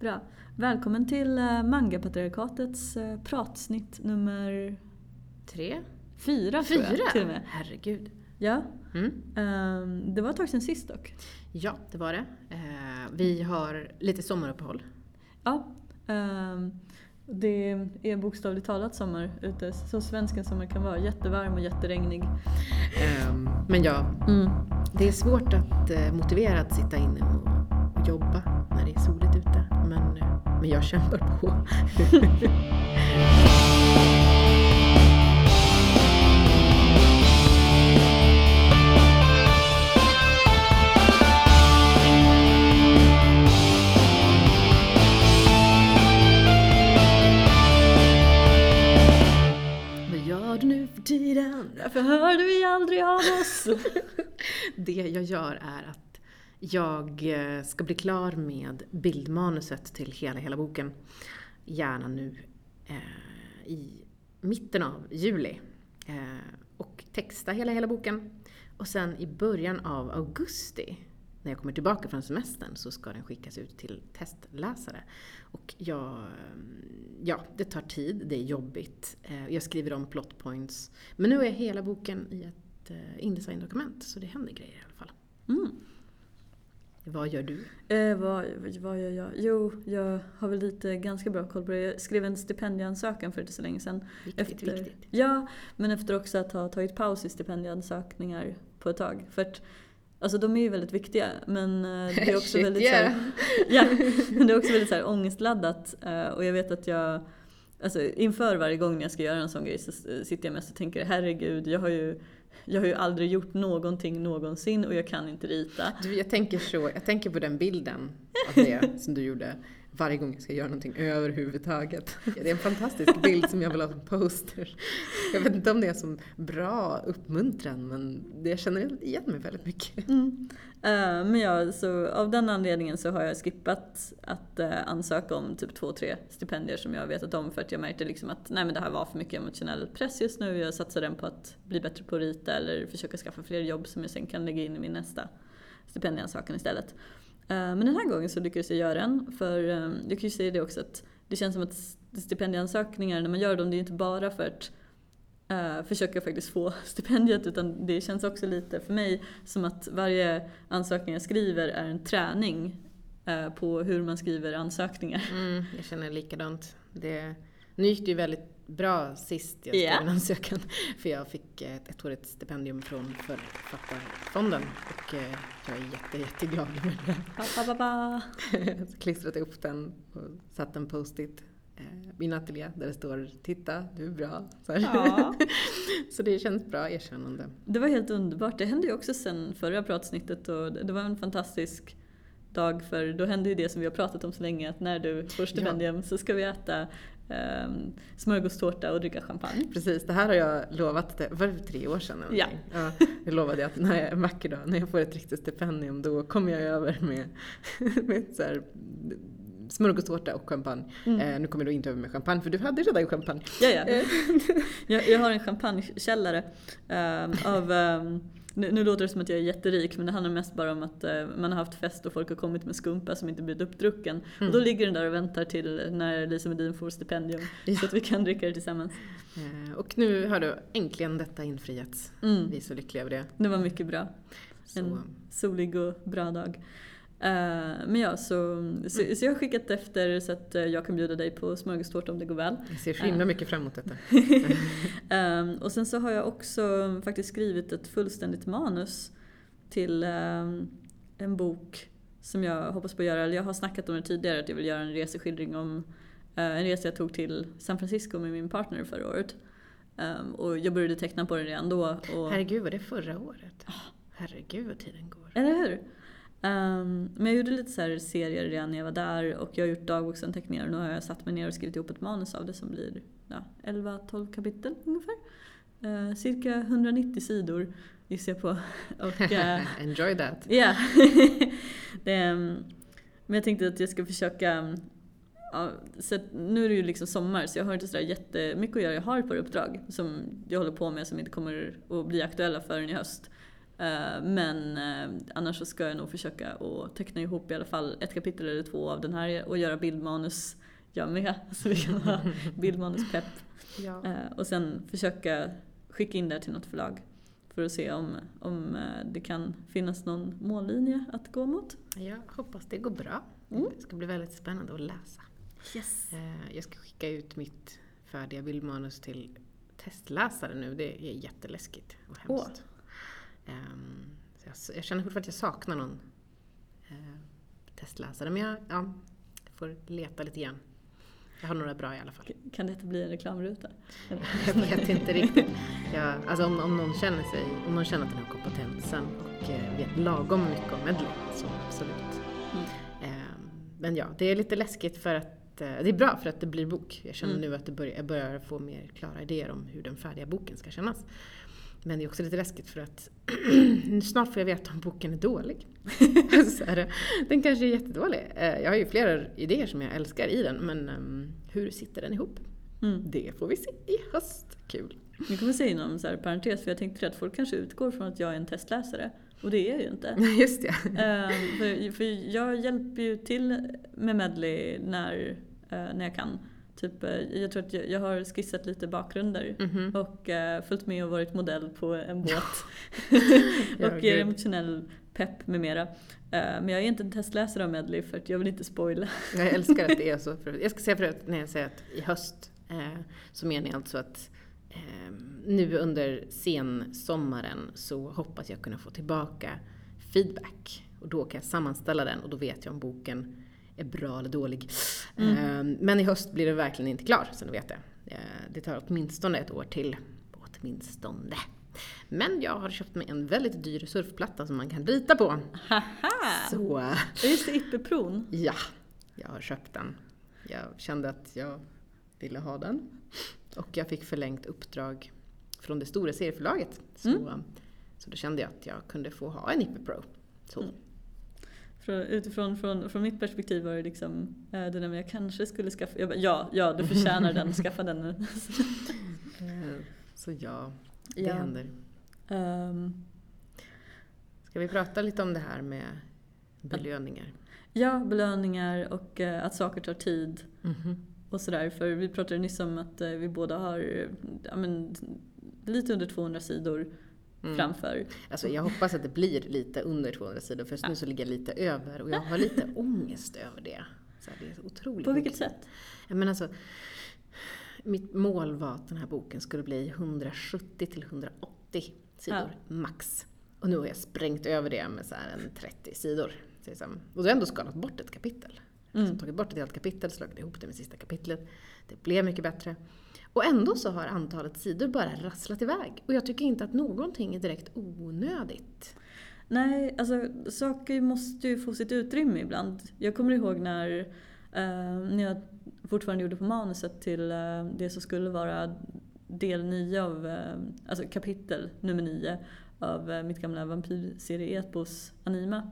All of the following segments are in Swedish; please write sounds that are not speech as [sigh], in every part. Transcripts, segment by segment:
Bra. Välkommen till uh, Mangapatriarkatets uh, pratsnitt nummer Tre? fyra, tror Fyra? jag, till och med. Herregud. Ja. Mm. Ehm, det var ett tag sedan sist dock. Ja, det var det. Eh, vi har lite sommaruppehåll. Ja. ehm, det är bokstavligt talat sommar ute, så svenska sommar kan vara. Jättevarm och jätteregnig. Ehm, men ja, Mm. det är svårt att eh, motivera att sitta inne och, och jobba när det är soligt ute. Men, men jag kämpar på. Tiden? Varför hörde vi aldrig av oss? [laughs] Det jag gör är att jag eh, ska bli klar med bildmanuset till hela, hela boken. Gärna nu eh, i mitten av juli. Eh, och texta hela, hela boken. Och sen i början av augusti, när jag kommer tillbaka från semestern, så ska den skickas ut till testläsare. Och jag, eh, ja, det tar tid, det är jobbigt. Eh, Jag skriver om plot points. Men nu är hela boken i ett eh, Indesign-dokument, så det händer grejer i alla fall. Mm. Vad gör du? Eh, vad, vad gör jag? Jo, jag har väl lite ganska bra koll på det. Jag skrev en stipendieansökan för inte så länge sedan. Viktigt, Efter, viktigt. Ja, men efter också att ha tagit paus i stipendieansökningar på ett tag. För att, alltså de är ju väldigt viktiga men eh, [laughs] det är också Shit, väldigt yeah. så här, [laughs] ja, men det är också väldigt så här ångestladdat. eh, Och jag vet att jag, alltså inför varje gång jag ska göra en sån grej så sitter jag mest och tänker herregud, jag har ju jag har ju aldrig gjort någonting någonsin och jag kan inte rita. Du, jag tänker så, jag tänker på den bilden av det [laughs] som du gjorde varje gång jag ska göra någonting överhuvudtaget. [laughs] Det är en fantastisk bild som jag vill ha som poster. Jag vet inte om det är som bra uppmuntran men det, jag känner igen mig väldigt mycket. Mm. Eh, men ja, så av den anledningen så har jag skippat att eh, ansöka om typ två, tre stipendier som jag har vetat om för att jag märkte liksom att nej men det här var för mycket emotionell press just nu. Jag satsar den på att bli bättre på att rita eller försöka skaffa fler jobb som jag sen kan lägga in i min nästa stipendieansökan istället. Eh, men den här gången så lyckades jag göra en för eh, jag kan ju säga det också att det känns som att stipendieansökningar när man gör dem det är inte bara för att eh, försöka faktiskt få [laughs] stipendiet utan det känns också lite för mig som att varje ansökning jag skriver är en träning på hur man skriver ansökningar. Mm, jag känner likadant. Det, nu gick det ju väldigt bra sist jag skrev Ja. en ansökan. [laughs] För jag fick ett ettårigt stipendium från Författarfonden och eh, jag är jätte, jätteglad över det. Ba, ba, ba, ba. [laughs] Så klistrade upp den och satt en post-it eh, i min ateljé där det står “Titta, du är bra”. Så. Ja. [laughs] så det känns bra erkännande. Det var helt underbart. Det hände ju också sen förra pratsnittet och det var en fantastisk dag för då hände ju det som vi har pratat om så länge att när du får stipendium så ska vi äta um, smörgåstårta och dricka champagne. Precis, det här har jag lovat, det var det tre år sedan? Ja. ja. Jag lovade att när jag vacker dag, när jag får ett riktigt stipendium, då kommer jag över med, [laughs] med så här, smörgåstårta och champagne. Mm. Eh, nu kommer då inte över med champagne, för du hade redan champagne. Ja, ja. Jag, jag har en champagnekällare ehm, av ehm, nu, nu låter det som att jag är jätterik men det handlar mest bara om att eh, man har haft fest och folk har kommit med skumpa som inte blivit uppdrucken. Mm. Och då ligger den där och väntar till när Lisa Medin får stipendium Ja. så att vi kan dricka det tillsammans. Eh, och nu har du äntligen detta infriats. Mm. Vi är så lyckliga över det. Det var mycket bra. Så, En solig och bra dag. Eh, men ja, så, så, så jag har skickat efter så att eh, jag kan bjuda dig på smörgåstårta om det går väl. jag ser så himla mycket fram emot detta. [laughs] Ehm, och sen så har jag också faktiskt skrivit ett fullständigt manus till ehm, en bok som jag hoppas på att göra. Jag har snackat om det tidigare att jag vill göra en reseskildring om eh, en resa jag tog till San Francisco med min partner förra året. Ehm, och jag började teckna på det redan då. Och, Herregud, var det förra året? Herregud vad tiden går. eller hur? Ehm, men jag gjorde lite så serier redan när jag var där och jag har gjort dagboksanteckningar och nu har jag satt mig ner och skrivit ihop ett manus av det som blir ja, 11-12 kapitel ungefär. Eh, cirka 190 sidor gissar jag på. [laughs] Och, eh, Enjoy that. Ja. [laughs] det, ehm, men jag tänkte att jag ska försöka Ja, så nu är det ju liksom sommar så jag har inte sådär jättemycket att göra. Jag har ett par uppdrag som jag håller på med som inte kommer att bli aktuella förrän i höst. Eh, Men eh, annars så ska jag nog försöka att teckna ihop i alla fall ett kapitel eller två av den här och göra bildmanus jag med. [laughs] Så vi kan ha [laughs] bildmanuspepp. Ja. Eh, Och sen försöka skicka in det till något förlag. För att se om, om det kan finnas någon mållinje att gå mot. Jag hoppas det går bra. Mm. Det ska bli väldigt spännande att läsa. Yes. Jag ska skicka ut mitt färdiga bildmanus till testläsare nu. Det är jätteläskigt och hemskt. Ehm, så jag, jag känner fortfarande att jag saknar någon eh, testläsare. Men jag, ja, får leta lite grann. Jag har några bra i alla fall. Kan detta bli en reklamruta? [laughs] Jag vet inte riktigt. Jag, alltså om, om, någon känner sig, om någon känner att den har kompetensen och eh, vet lagom mycket om medley, så absolut. Mm. Ehm, men ja, det är lite läskigt för att eh, det är bra för att det blir bok. Jag känner Mm. nu att det börjar, jag börjar få mer klara idéer om hur den färdiga boken ska kännas. Men det är också lite läskigt för att [clears throat] snart får jag veta om boken är dålig. [laughs] så är det. Den kanske är jättedålig. Eh, Jag har ju flera idéer som jag älskar i den, men ehm, hur sitter den ihop? Mm. Det får vi se i höst. Kul! Nu kommer jag säga inom så här parentes, för jag tänkte att folk kanske utgår från att jag är en testläsare. Och det är jag ju inte. [laughs] Just det. Eh, för, för jag hjälper ju till med medley när, eh, när jag kan. Typ, eh, jag tror att jag, jag har skissat lite bakgrunder. Mhm. Och eh, följt med och varit modell på en båt. [laughs] Och ger gud. emotionell pepp med mera. Eh, men jag är inte en testläsare av medley för att jag vill inte spoila. Jag älskar att det är så. [laughs] Jag ska säga förut, när jag säger att i höst, eh, så menar jag alltså att eh, nu under sensommaren så hoppas jag kunna få tillbaka feedback. Och då kan jag sammanställa den och då vet jag om boken är bra eller dålig. Mm. Eh, men i höst blir den verkligen inte klar, så ni vet det. Eh, det tar åtminstone ett år till. Åtminstone. Men jag har köpt mig en väldigt dyr surfplatta som man kan rita på. Haha! Så Just det, Ippe-pron. Ja, jag har köpt den. Jag kände att jag ville ha den. Och jag fick förlängt uppdrag från det stora serieförlaget. Så, Mm. så då kände jag att jag kunde få ha en Ippe Pro. Så. Mm. Från, utifrån från, från mitt perspektiv var det liksom eh, det där med jag kanske skulle skaffa, jag bara, ja, ja du förtjänar den, [laughs] skaffa den nu. Eh, Så ja, det Ja. händer. Ehm, Ska vi prata lite om det här med belöningar? ja, belöningar och eh, att saker tar tid Mhm. och sådär. För vi pratade nyss om att vi båda har ja, men, lite under 200 sidor Mm. framför. Alltså jag hoppas att det blir lite under 200 sidor för just nu så ligger jag lite över och jag har lite [laughs] ångest över det. Så det är otroligt På mycket. vilket sätt? Ja, men alltså, mitt mål var att den här boken skulle bli 170 till 180 sidor max. Och nu har jag sprängt över det med så här en 30 sidor. Liksom. Och då har jag ändå skalat bort ett kapitel. Mm. Så tagit bort ett helt kapitel, slagit ihop det med sista kapitlet. Det blev mycket bättre. Och ändå så har antalet sidor bara rasslat iväg. Och jag tycker inte att någonting är direkt onödigt. Nej, alltså saker måste ju få sitt utrymme ibland. Jag kommer ihåg när, eh, när jag fortfarande gjorde på manuset till eh, det som skulle vara del 9 av, eh, alltså kapitel nummer 9 av eh, mitt gamla vampyrserie Epos Anima.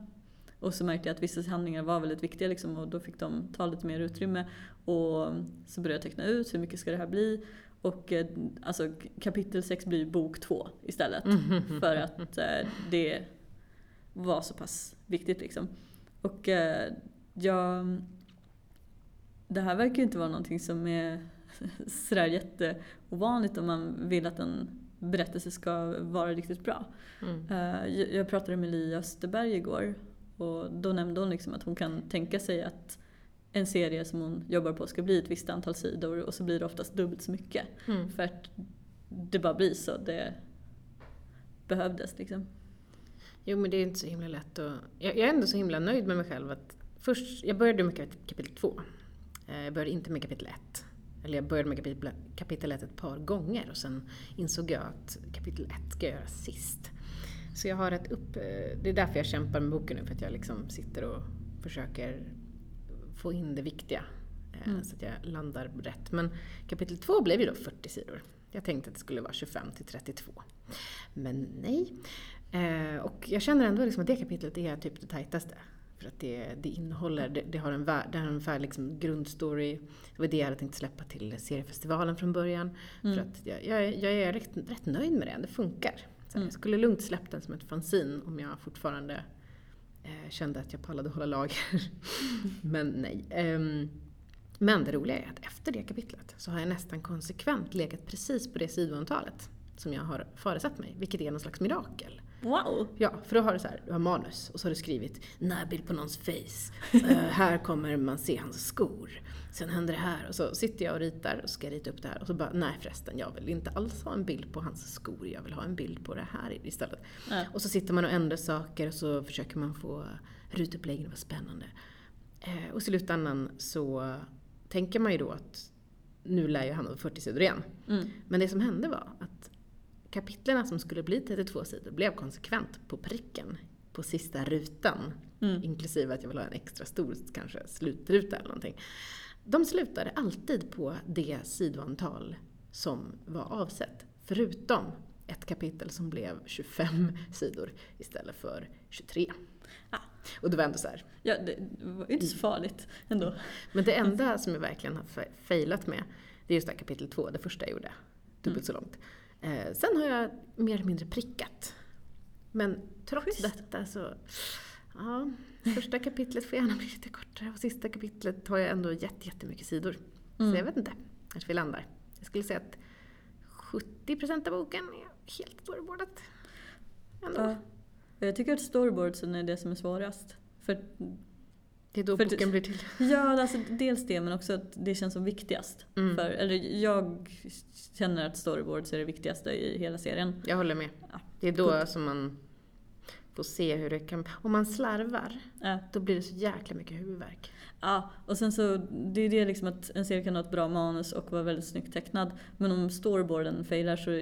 Och så märkte jag att vissa handlingar var väldigt viktiga liksom, och då fick de ta lite mer utrymme. Och så började jag teckna ut hur mycket ska det här bli. Och eh, alltså kapitel 6 blir bok 2 istället. [laughs] För att eh, det var så pass viktigt liksom. Och eh, jag... Det här verkar ju inte vara någonting som är [laughs] sådär jätteovanligt om man vill att en berättelse ska vara riktigt bra. Mm. Eh, jag- jag pratade med Li Österberg igår och då nämnde hon liksom att hon kan tänka sig att en serie som hon jobbar på ska bli ett visst antal sidor och så blir det oftast dubbelt så mycket. Mm. För att det bara blir så. Det behövdes liksom. Jo men det är inte så himla lätt att... Jag, jag är ändå så himla nöjd med mig själv att först, jag började med kap- kapitel två. Eh, Jag började inte med kapitel ett. Eller jag började med kapitel, kapitel ett ett par gånger och sen insåg jag att kapitel ett ska jag göra sist. Så jag har ett upp... eh, Det är därför jag kämpar med boken nu, för att jag liksom sitter och försöker få in det viktiga. eh, Mm. Så att jag landar rätt. Men kapitel två blev ju då 40 sidor. Jag tänkte att det skulle vara 25 till 32. Men nej. Eh, och jag känner ändå liksom att det kapitlet är typ det tajtaste. För att det, det innehåller, det, det har en, vär, det har en ungefär liksom grundstory. Det var det jag hade tänkt släppa till seriefestivalen från början. Mm. För att jag, jag, är- jag är rätt, rätt nöjd med det, det funkar. Så Jag skulle lugnt släppt den som ett fanzine om jag fortfarande eh, kände att jag pallade hålla lager. [laughs] Men nej. Um, men det roliga är att efter det kapitlet så har jag nästan konsekvent legat precis på det sidoantalet som jag har föresatt mig, vilket är någon slags mirakel. Wow! Ja, för då har du så här, du har manus och så har du skrivit närbild på någons face. Uh, [laughs] här kommer man se hans skor. Sen händer det här och så sitter jag och ritar och ska rita upp det här och så bara, nej förresten, jag vill inte alls ha en bild på hans skor, jag vill ha en bild på det här istället. Ja. Och så sitter man och ändrar saker och så försöker man få rutuppläggen att vara spännande. Eh, och i slutändan så tänker man ju då att nu lär ju han ha 40 sidor igen. Mm. Men det som hände var att kapitlerna som skulle bli 32 sidor blev konsekvent på pricken på sista rutan. Mm. Inklusive att jag vill ha en extra stor kanske slutruta eller någonting. De slutade alltid på det sidoantal som var avsett. Förutom ett kapitel som blev 25 sidor istället för 23. Ah. Och det var ändå så här. Ja, det var inte så farligt ändå. Men det enda som jag verkligen har failat med, det är just det här kapitel 2, det första jag gjorde. Dubbelt så långt. Eh, sen har jag mer eller mindre prickat. Men trots Schysst. detta så, ja, första kapitlet får gärna bli lite kortare och sista kapitlet har jag ändå jätte, jättemycket sidor. Mm. Så jag vet inte, kanske vi landar. Jag skulle säga att 70% av boken är helt storyboardat. Ändå. Ja. Jag tycker att storyboardsen är det som är svårast. För, Det är då För- boken blir till. [laughs] ja, alltså dels det men också att det känns som viktigast. Mm. För, eller jag känner att storyboards är det viktigaste i hela serien. Jag håller med. Ja. Det är då som man får se hur det kan... Om man slarvar, Ja. då blir det så jäkla mycket huvudvärk. Ja, och sen så, det är det liksom att en serie kan ha ett bra manus och vara väldigt snyggt tecknad. Men om storyboarden failar så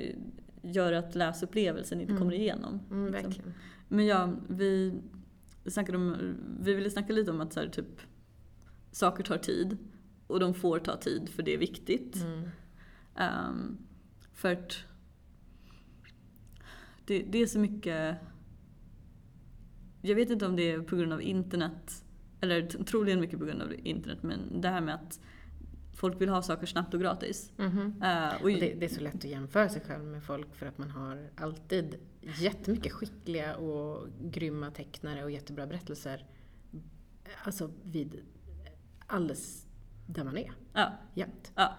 gör det att läsupplevelsen inte Mm. kommer igenom. Mm, liksom. Men ja, vi snackade om, vi ville snacka lite om att så här, typ, saker tar tid. Och de får ta tid för det är viktigt. Mm. Ehm, för att det, det är så mycket... Jag vet inte om det är på grund av internet, eller troligen mycket på grund av internet, men det här med att folk vill ha saker snabbt och gratis. Mhm. Eh, och, Och det, det är så lätt att jämföra sig själv med folk för att man har alltid jättemycket skickliga och grymma tecknare och jättebra berättelser. Alltså vid alldeles där man är, ja, jämt. ja.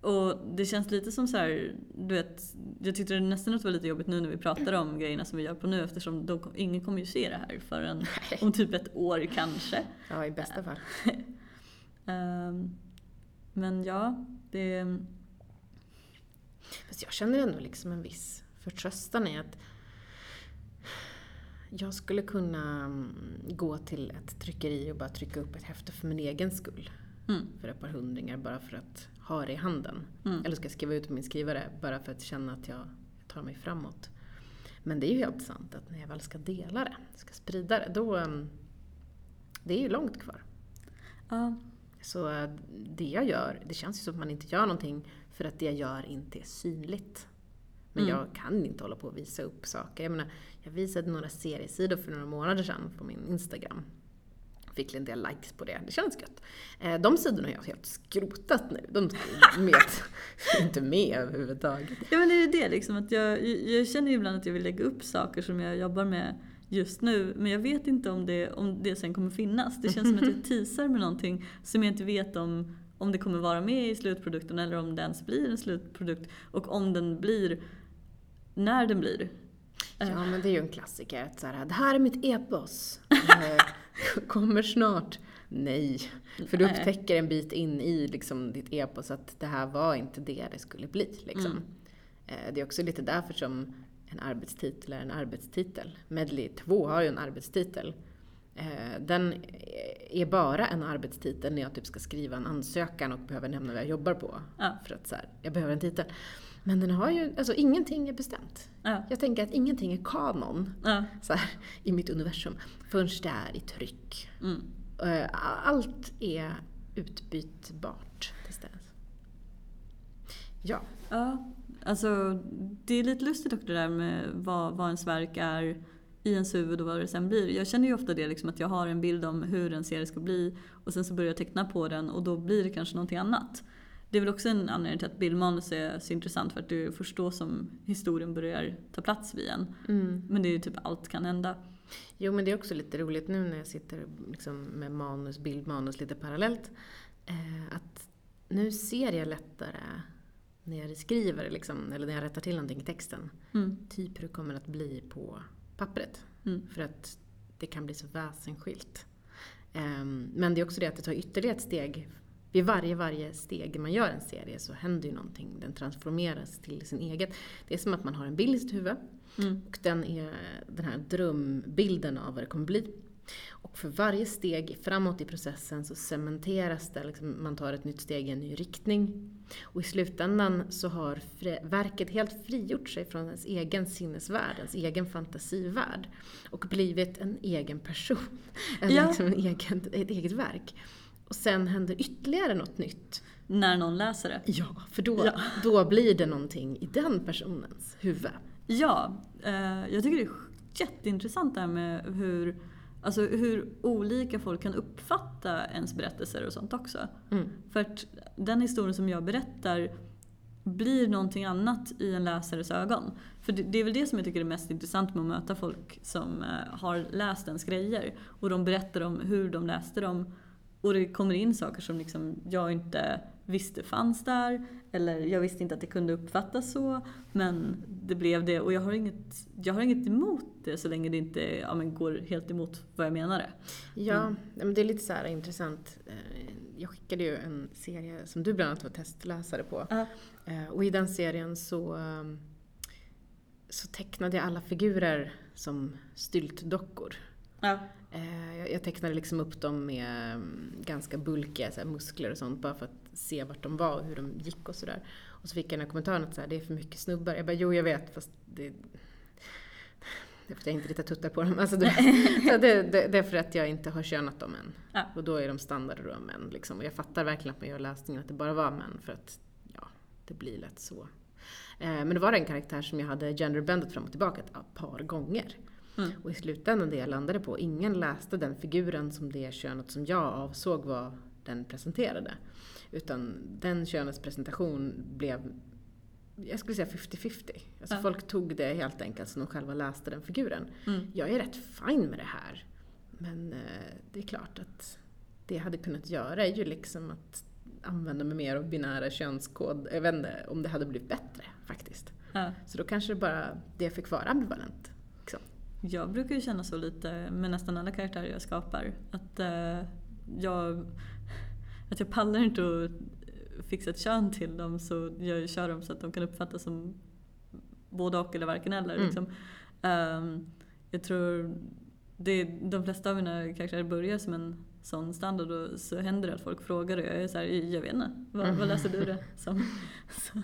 Och det känns lite som så här, du vet, jag tyckte det nästan att det var lite jobbigt nu när vi pratar om grejerna som vi gör på nu eftersom de, ingen kommer ju se det här förrän om typ ett år kanske. Ja, i bästa fall. [laughs] Ehm, men ja, det... Fast jag känner ändå liksom en viss förtröstan i att jag skulle kunna mm, gå till ett tryckeri och bara trycka upp ett häfte för min egen skull. Mm, För ett par hundringar bara för att ha det i handen. mm, Eller ska jag skriva ut på min skrivare bara för att känna att jag tar mig framåt. Men det är ju helt sant att när jag väl ska dela det, ska sprida det, då... mm, Det är ju långt kvar. ja, Så eh, det jag gör, det känns ju som att man inte gör någonting för att det jag gör inte är synligt. Men Mm. jag kan inte hålla på och visa upp saker. Jag menar, jag visade några seriesidor för några månader sedan på min Instagram. Fick en del likes på det, det känns gött. Eh, De sidorna har jag helt skrotat nu. De är med, [laughs] inte med överhuvudtaget. Ja men det är ju det liksom, att jag, jag känner ju ibland att jag vill lägga upp saker som jag jobbar med just nu, men jag vet inte om det, om det sen kommer finnas. Det känns som att jag [laughs] teasar med någonting som jag inte vet om, om det kommer vara med i slutprodukten eller om det ens blir en slutprodukt. Och om den blir, när den blir. Ja, men det är ju en klassiker. Att så här, det här är mitt epos. [laughs] Eh, Kommer snart. Nej. För du upptäcker en bit in i liksom, ditt epos att det här var inte det det skulle bli. Liksom. Mm. Eh, Det är också lite därför som en arbetstitel är en arbetstitel. Medley 2 har ju en arbetstitel. Eh, Den är bara en arbetstitel när jag typ ska skriva en ansökan och behöver nämna vad jag jobbar på. Ja. För att så här, jag behöver en titel. Men den har ju, alltså ingenting är bestämt. Ja, Jag tänker att ingenting är kanon ja, så här, i mitt universum förrän det är i tryck. mm. Eh, Allt är utbytbart. Ja, Ja, alltså det är lite lustigt också det där med vad, vad ens verk är i ens huvud och vad det sen blir. Jag känner ju ofta det liksom att jag har en bild om hur en serie ska bli och sen så börjar jag teckna på den och då blir det kanske någonting annat. det är väl också en anledning till att bildmanus är så intressant för att det är först då som historien börjar ta plats vid en. Mm. Men det är ju typ allt kan hända. Jo men det är också lite roligt nu när jag sitter liksom med manus, bildmanus lite parallellt. Eh, att nu ser jag lättare när jag skriver liksom, eller när jag rättar till någonting i texten. Mm. Typ hur det kommer att bli på pappret. Mm. För att det kan bli så väsensskilt. Ehm, men det är också det att det tar ytterligare ett steg. Vid varje, varje steg man gör en serie så händer ju någonting. Den transformeras till sin eget. Det är som att man har en bild i sitt huvud. Mm. Och den är den här drömbilden av vad det kommer bli. Och för varje steg framåt i processen så cementeras det, liksom man tar ett nytt steg i en ny riktning. Och i slutändan så har verket helt frigjort sig från ens egen sinnesvärld, ens egen fantasivärld. Och blivit en egen person. En, Ja. liksom en egen, ett eget verk. Och sen händer ytterligare något nytt. När någon läser det. Ja, för då, Ja. då blir det någonting i den personens huvud. Ja, eh, jag tycker det är jätteintressant det här med hur, alltså hur olika folk kan uppfatta ens berättelser och sånt också. Mm. För att den historien som jag berättar blir någonting annat i en läsares ögon. För det, det är väl det som jag tycker är mest intressant med att möta folk som eh, har läst ens grejer. Och de berättar om hur de läste dem. Och det kommer in saker som liksom jag inte visste fanns där. Eller jag visste inte att det kunde uppfattas så. Men det blev det. Och jag har inget, jag har inget emot det så länge det inte ja, men går helt emot vad jag menade. Ja, Mm. men det är lite så här intressant. Eh, Jag skickade ju en serie som du bland annat var testläsare på. Eh, Och i den serien så, eh, så tecknade jag alla figurer som styltdockor. Ja. Eh, Jag jag tecknade liksom upp dem med mm, ganska bulkiga så muskler och sånt bara för att se vart de var och hur de gick och sådär. Och så fick jag den här kommentaren att så här, det är för mycket snubbar. Jag bara, jo jag vet fast det det är för att jag inte ritar tuttar på dem. Alltså det, [laughs] så det, det, det är för att jag inte har könat dem än. Ja. Och då är de standard då män. Liksom. Och jag fattar verkligen att man gör läsningen att det bara var män för att ja, det blir lätt så. Eh, men det var en karaktär som jag hade genderbendat fram och tillbaka ett par gånger. Mm. Och i slutändan det jag landade på, ingen läste den figuren som det könet som jag avsåg vad den presenterade. Utan den könets presentation blev, jag skulle säga 50-50. Alltså Ja. folk tog det helt enkelt som de själva läste den figuren. Mm. Jag är rätt fin med det här. Men eh, det är klart att det jag hade kunnat göra är ju liksom att använda mig mer av binära könskod. Jag vet inte om det hade blivit bättre faktiskt. Ja. Så då kanske det bara det fick vara ambivalent. Jag brukar ju känna så lite med nästan alla karaktärer jag skapar. Att, eh, jag, att jag pallar inte att fixa ett kön till dem så jag kör dem så att de kan uppfattas som både och eller varken eller. Mm. Liksom. Ehm, jag tror det, de flesta av mina karaktärer börjar som en sån standard och så händer det att folk frågar och jag är såhär, jag vet inte, vad, vad läser du det [laughs] som? [laughs] Så,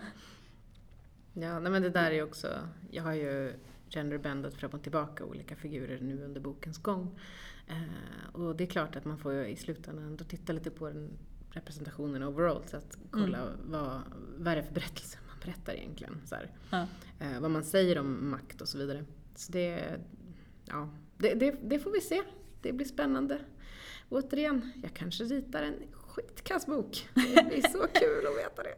Ja, nej men det där är ju också, jag har ju genderbandat fram och tillbaka olika figurer nu under bokens gång. Eh, och det är klart att man får ju i slutändan ändå titta lite på den representationen overall så att kolla vad, vad är det för berättelse man berättar egentligen. Så ja. Eh, vad man säger om makt och så vidare. Så det, ja, det, det, det får vi se. Det blir spännande. Återigen, jag kanske ritar en skitkass bok. Det blir så [laughs] kul att veta det.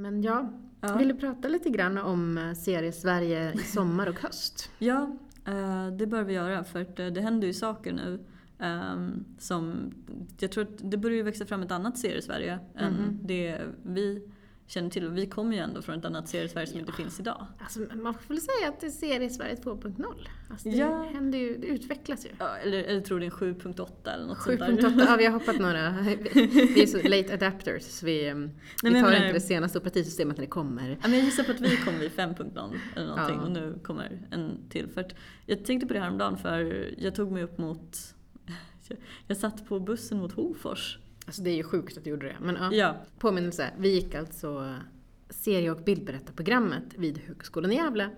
Men ja, Ja. vill du prata lite grann om eh, serie-Sverige i sommar och höst? [laughs] Ja, eh, det bör vi göra för eh, det händer ju saker nu. ehm, som, jag tror att det börjar ju växa fram ett annat serie-Sverige än Mhm. det vi känner till. Och vi kommer ju ändå från ett annat serie-Sverige som inte finns idag. Alltså, man får väl säga att det är serie-Sverige 2.0. Alltså, det, Ja. händer ju, det utvecklas ju. Ja, eller, eller tror det är en 7.8 eller något sånt där. 7.8, ja vi har hoppat några. [laughs] Vi är så late adapters. så Vi, eh, men vi tar menar- inte det senaste operativsystemet när det kommer. Ja, men jag gissar på att vi kommer vid 5.0 eller någonting Ja. och nu kommer en till. För jag tänkte på det häromdagen för jag tog mig upp mot... [laughs] Jag satt på bussen mot Hofors. Alltså det är ju sjukt att du gjorde det. Men ja. Ja, Påminnelse, vi gick alltså serie och bildberättarprogrammet vid Högskolan i Gävle.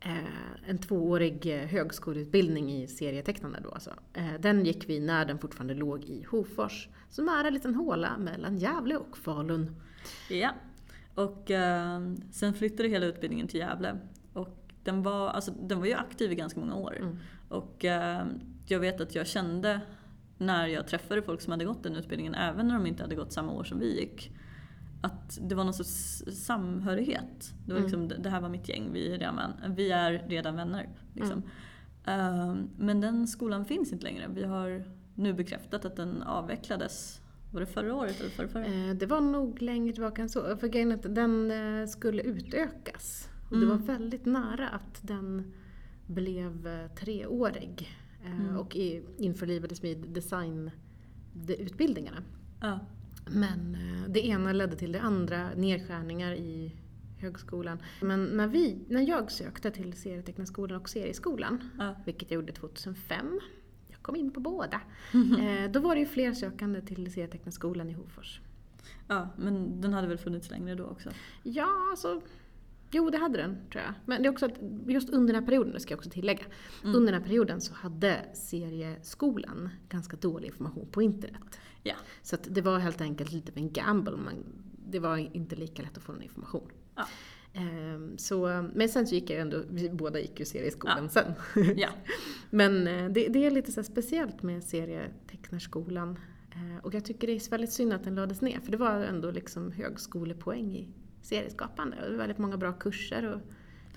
Eh, en tvåårig eh, högskoleutbildning i serietecknande då alltså. Eh, den gick vi när den fortfarande låg i Hofors, som är en liten håla mellan Gävle och Falun. Ja. Och eh, sen flyttade hela utbildningen till Gävle. Och den var, alltså, den var ju aktiv i ganska många år. Mm. Och eh, jag vet att jag kände när jag träffade folk som hade gått den utbildningen, även när de inte hade gått samma år som vi gick, att det var någon sorts samhörighet. Det, var Mm. liksom, det här var mitt gäng, vi är redan, vi är redan vänner. Liksom. Ehm, men den skolan finns inte längre. Vi har nu bekräftat att den avvecklades, var det förra året eller förra, förra? Eh, Det var nog längre tillbaka än så. För grejen att den eh, skulle utökas. Och det Mm. var väldigt nära att den blev eh, treårig. Eh, Mm. Och införlivades med designutbildningarna. Ja. Men eh, det ena ledde till det andra, nedskärningar i högskolan. Men när, vi, när jag sökte till serietecknarskolan och serieskolan, Ja. vilket jag gjorde 2005, jag kom in på båda, [laughs] eh, då var det ju fler sökande till serietecknarskolan i Hofors. ja, men den hade väl funnits längre då också? Ja, alltså... Jo, det hade den, tror jag. Men det är också att just under den här perioden, det ska jag också tillägga, Mm. under den här perioden så hade serieskolan ganska dålig information på internet. Ja. Så det var helt enkelt lite av en gamble. Man, det var inte lika lätt att få någon information. Ja. Ehm, så, men sen så gick jag ändå, vi båda gick ju serieskolan Ja. sen. [laughs] Ja. Men eh, det, det är lite så speciellt med serietecknarskolan. Eh, Och jag tycker det är väldigt synd att den lades ner, för det var ändå liksom högskolepoäng i serieskapande. Och det var väldigt många bra kurser. Och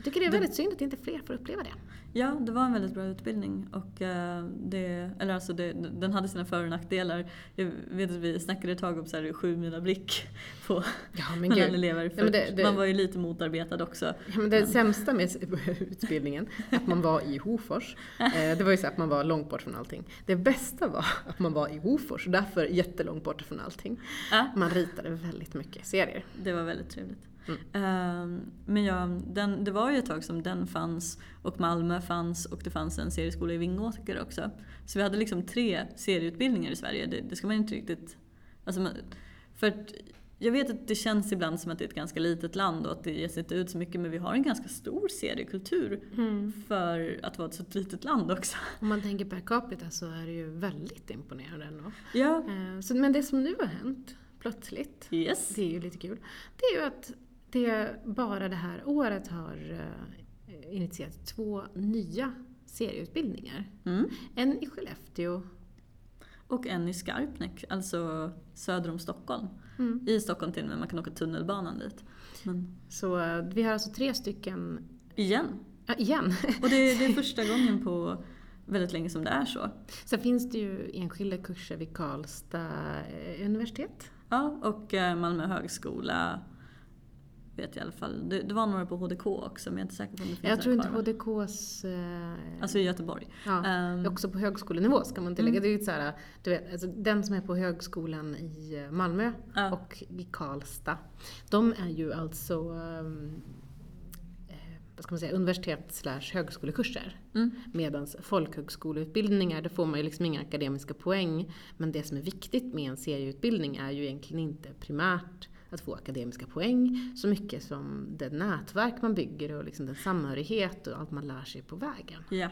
jag tycker det är Det- väldigt synd att inte fler får uppleva det. Ja, det var en väldigt bra utbildning och eh, det, eller alltså det, den hade sina för och nackdelar. Jag vet att vi snackade ett tag om så här sju mina blick på Ja, men mellan gud. elever. Men det- det- Man var ju lite motarbetad också. Ja, men det sämsta med [laughs] utbildningen, att man var i Hofors, eh, det var ju så att man var långt bort från allting. Det bästa var att man var i Hofors, därför jättelångt bort från allting. Ja, Man ritade väldigt mycket serier. det var väldigt trevligt. Mm. Men ja, den, det var ju ett tag som den fanns och Malmö fanns och det fanns en serieskola i Vingåker också. Så vi hade liksom tre serieutbildningar i Sverige. Det, det ska man inte riktigt... Alltså för att jag vet att det känns ibland som att det är ett ganska litet land och att det ges inte ut så mycket men vi har en ganska stor seriekultur för att vara ett så litet land också. Om man tänker per capita så är det ju väldigt imponerande ändå. Ja, Eh, Så, men det som nu har hänt, plötsligt, yes. det är ju lite kul, det är ju att det bara det här året har eh, initierat två nya serieutbildningar. Mm. En i Skellefteå Och en i Skarpnäck, alltså söder om Stockholm. Mm. I Stockholm till och med, man kan åka tunnelbanan dit. Men Så eh, vi har alltså tre stycken, igen. ja, igen. Och det, det är [laughs] första gången på väldigt länge som det är så. Sen finns det ju enskilda kurser vid Karlstad eh, universitet. Ja, och Malmö högskola vet jag i alla fall. Det, det var några på HDK också men jag är inte säker på om det finns Jag tror inte? HDKs... Eh, Alltså i Göteborg. ja, Ehm, också på högskolenivå ska man tillägga. Mm. Det är så här, du vet, alltså, den som är på högskolan i eh, Malmö ja. och i Karlstad, de är ju alltså eh, vad ska man säga, universitets slash högskolekurser. Mm. Medan folkhögskoleutbildningar, där får man ju liksom inga akademiska poäng. Men det som är viktigt med en serieutbildning är ju egentligen inte primärt att få akademiska poäng så mycket som det nätverk man bygger och liksom den samhörighet och allt man lär sig på vägen. Ja.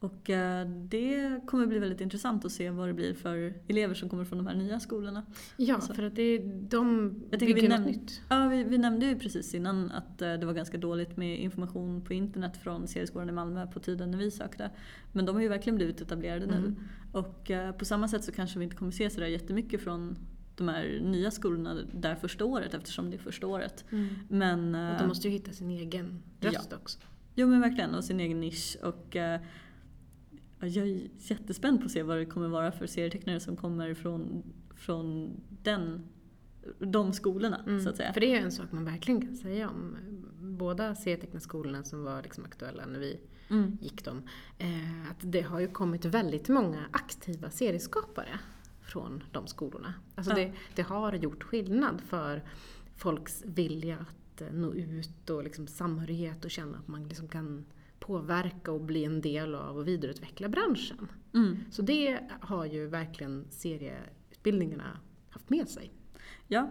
Och eh, det kommer bli väldigt intressant att se vad det blir för elever som kommer från de här nya skolorna. Ja, Alltså. för att det, de Jag bygger vi något nytt. Ja, vi, vi nämnde ju precis innan att eh, det var ganska dåligt med information på internet från serieskolan i Malmö på tiden när vi sökte. Men de har ju verkligen blivit etablerade nu. Mm. Och eh, på samma sätt så kanske vi inte kommer se sådär jättemycket från de här nya skolorna där första året eftersom det är första året. Men, Och eh, de måste ju hitta sin egen röst också. Jo men verkligen, och sin egen nisch. Och, eh, ja, jag är jättespänd på att se vad det kommer vara för serietecknare som kommer från, från den, de skolorna Mm. så att säga. För det är en sak man verkligen kan säga om båda serietecknarskolorna som var liksom aktuella när vi Mm. gick dem. Eh, att det har ju kommit väldigt många aktiva serieskapare från de skolorna. Alltså det, det har gjort skillnad för folks vilja att eh, nå ut och liksom samhörighet och känna att man liksom kan påverka och bli en del av och vidareutveckla branschen. Mm. Så det har ju verkligen serieutbildningarna haft med sig. Ja,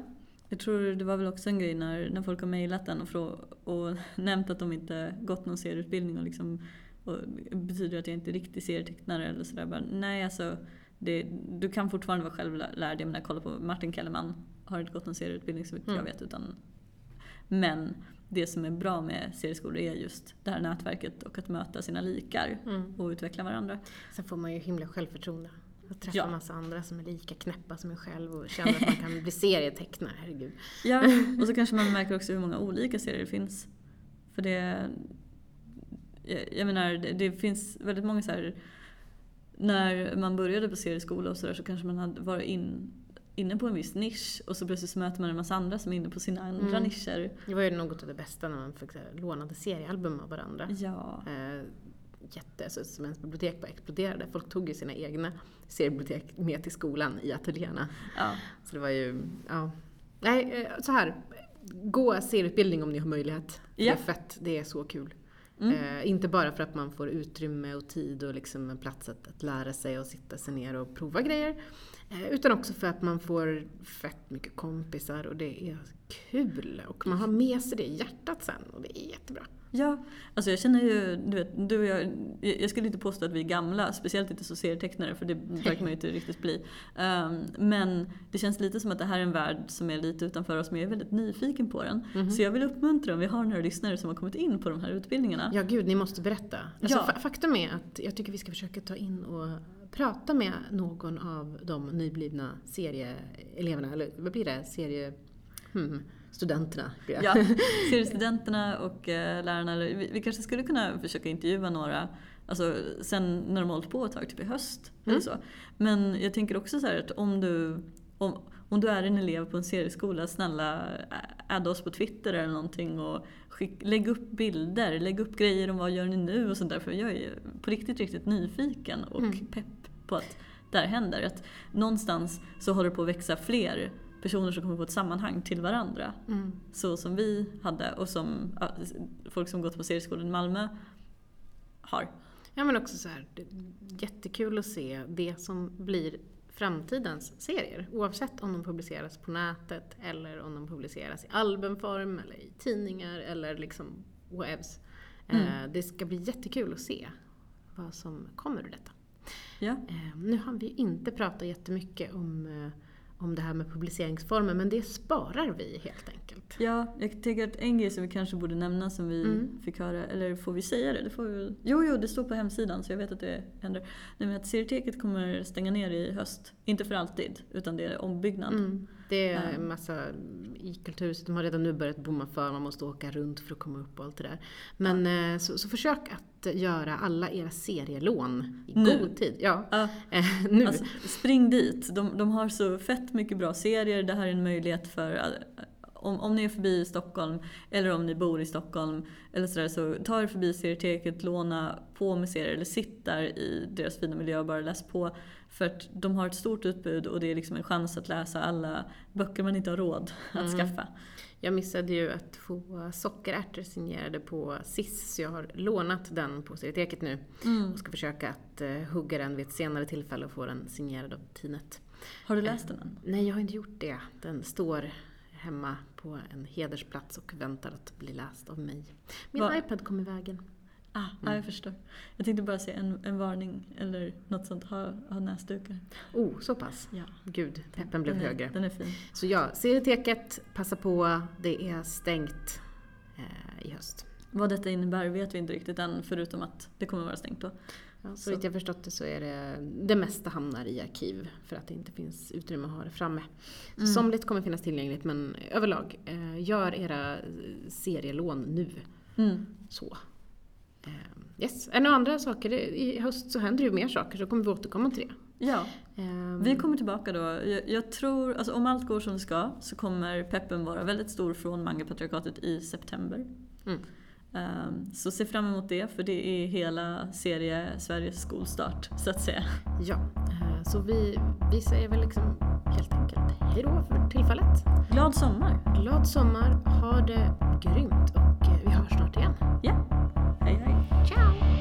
jag tror det var väl också en grej när, när folk har mejlat den och, frå, och [laughs] nämnt att de inte gått någon serieutbildning och liksom och betyder att jag inte är riktig serietecknare eller sådär. Bara, Nej alltså, det, du kan fortfarande vara självlärd. Jag menar kolla på Martin Kellerman, har inte gått någon serieutbildning så vitt jag Mm. vet. Utan, men det som är bra med serieskolor är just det här nätverket och att möta sina likar och utveckla varandra. Sen får man ju himla självförtroende. Att träffa Ja. massa andra som är lika knäppa som en själv och känna att man kan bli serietecknare, herregud. Ja, och så kanske man märker också hur många olika serier det finns. För det... Jag, jag menar, det, det finns väldigt många så här... När man började på serieskola och sådär så kanske man hade varit in, inne på en viss nisch och så plötsligt så möter man en massa andra som är inne på sina andra Mm. nischer. Det var ju något av det bästa när man fick så här, lånade seriealbum av varandra. Ja. Eh, jätte, alltså, som ens bibliotek bara exploderade. Folk tog ju sina egna seriebibliotek med till skolan i ateljéerna. ja. Så det var ju, ja. Nej, eh, så här. Gå serieutbildning om ni har möjlighet. Ja. Det är fett, det är så kul. Mm. Eh, inte bara för att man får utrymme och tid och liksom en plats att, att lära sig och sitta sig ner och prova grejer. Eh, utan också för att man får fett mycket kompisar och det är kul. Och man har med sig det i hjärtat sen och det är jättebra. Ja, alltså jag känner ju, du vet, du och jag, jag skulle inte påstå att vi är gamla, speciellt inte som serietecknare för det verkar man ju inte riktigt bli. Um, men det känns lite som att det här är en värld som är lite utanför oss men jag är väldigt nyfiken på den. Mhm. Så jag vill uppmuntra om vi har några lyssnare som har kommit in på de här utbildningarna. Ja, gud, ni måste berätta. Alltså, Ja. fa- Faktum är att jag tycker vi ska försöka ta in och prata med någon av de nyblivna serieeleverna, eller vad blir det? Serie... Hmm, studenterna. det. Ja, [laughs] seriestudenterna och eh, lärarna, eller vi, vi kanske skulle kunna försöka intervjua några Alltså sen när de har hållit på ett tag, typ i höst. Eller Mm. så. Men jag tänker också så att om du, om, om du är en elev på en serieskola, snälla adda oss på Twitter eller någonting och skick, lägg upp bilder, lägg upp grejer om vad gör ni nu och sånt där. För jag är på riktigt, riktigt nyfiken och Mm. pepp på att det här händer. Att någonstans så håller det på att växa fler personer som kommer få ett sammanhang till varandra. Mm. Så som vi hade och som folk som gått på serieskolan i Malmö har. Ja men också så här, jättekul att se det som blir framtidens serier. Oavsett om de publiceras på nätet eller om de publiceras i albumform eller i tidningar eller liksom webs. Mm. Eh, det ska bli jättekul att se vad som kommer ur detta. Ja. Eh, nu har vi inte pratat jättemycket om, eh, om det här med publiceringsformer men det sparar vi helt enkelt. ja, jag tänker att en grej som vi kanske borde nämna som vi Mm. fick höra, eller får vi säga det? det får vi väl. Jo, jo, det står på hemsidan så jag vet att det händer. Nej, men att Serieteket kommer stänga ner i höst. Inte för alltid, utan det är ombyggnad. Mm. Det är en massa i kulturhuset, de har redan nu börjat bomma för, man måste åka runt för att komma upp och allt det där. Men eh, så, så försök att göra alla era serielån i Nu. god tid. Ja, Ja, [laughs] eh, nu. Alltså, spring dit. De, de har så fett mycket bra serier. Det här är en möjlighet för om, om ni är förbi Stockholm eller om ni bor i Stockholm eller sådär, så ta er förbi serieteket, låna på museer eller sitt där i deras fina miljö och bara läs på. För att de har ett stort utbud och det är liksom en chans att läsa alla böcker man inte har råd att Mm. skaffa. Jag missade ju att få sockerärtor signerade på SIS, så jag har lånat den på serieteket nu. Mm. Och ska försöka att eh, hugga den vid ett senare tillfälle och få den signerad av Tinet. Har du läst den än? Nej, jag har inte gjort det. Den står hemma på en hedersplats och väntar att bli läst av mig. Min Vad- iPad kom i vägen. Ah, ja, jag förstår. Jag tänkte bara säga en, en varning eller något sånt. Ha, ha näsdukar. Oh, så pass. Ja. Gud, peppen blev den är, högre. Den är fin. Så ja, serieteket, passa på. Det är stängt eh, i höst. Vad detta innebär vet vi inte riktigt än, förutom att det kommer vara stängt då. Ja, så vitt jag förstått det så är det, det mesta hamnar i arkiv för att det inte finns utrymme att ha det framme. Mm. Somligt kommer finnas tillgängligt men överlag, eh, gör era serielån nu. Mm. Så. Eh, yes. Är det några andra saker? I höst så händer ju mer saker så kommer vi återkomma till det. Ja, Eh, vi kommer tillbaka då. Jag, jag tror, alltså om allt går som det ska, så kommer peppen vara väldigt stor från Mangapatriarkatet i september. Mm. Ehm, så se fram emot det, för det är hela serie Sveriges skolstart, så att säga. Ja, eh, så vi, vi säger väl liksom helt enkelt hejdå för tillfället. Glad sommar! Glad sommar, ha det grymt och eh, vi hörs snart igen. Ja, hej hej! Ciao!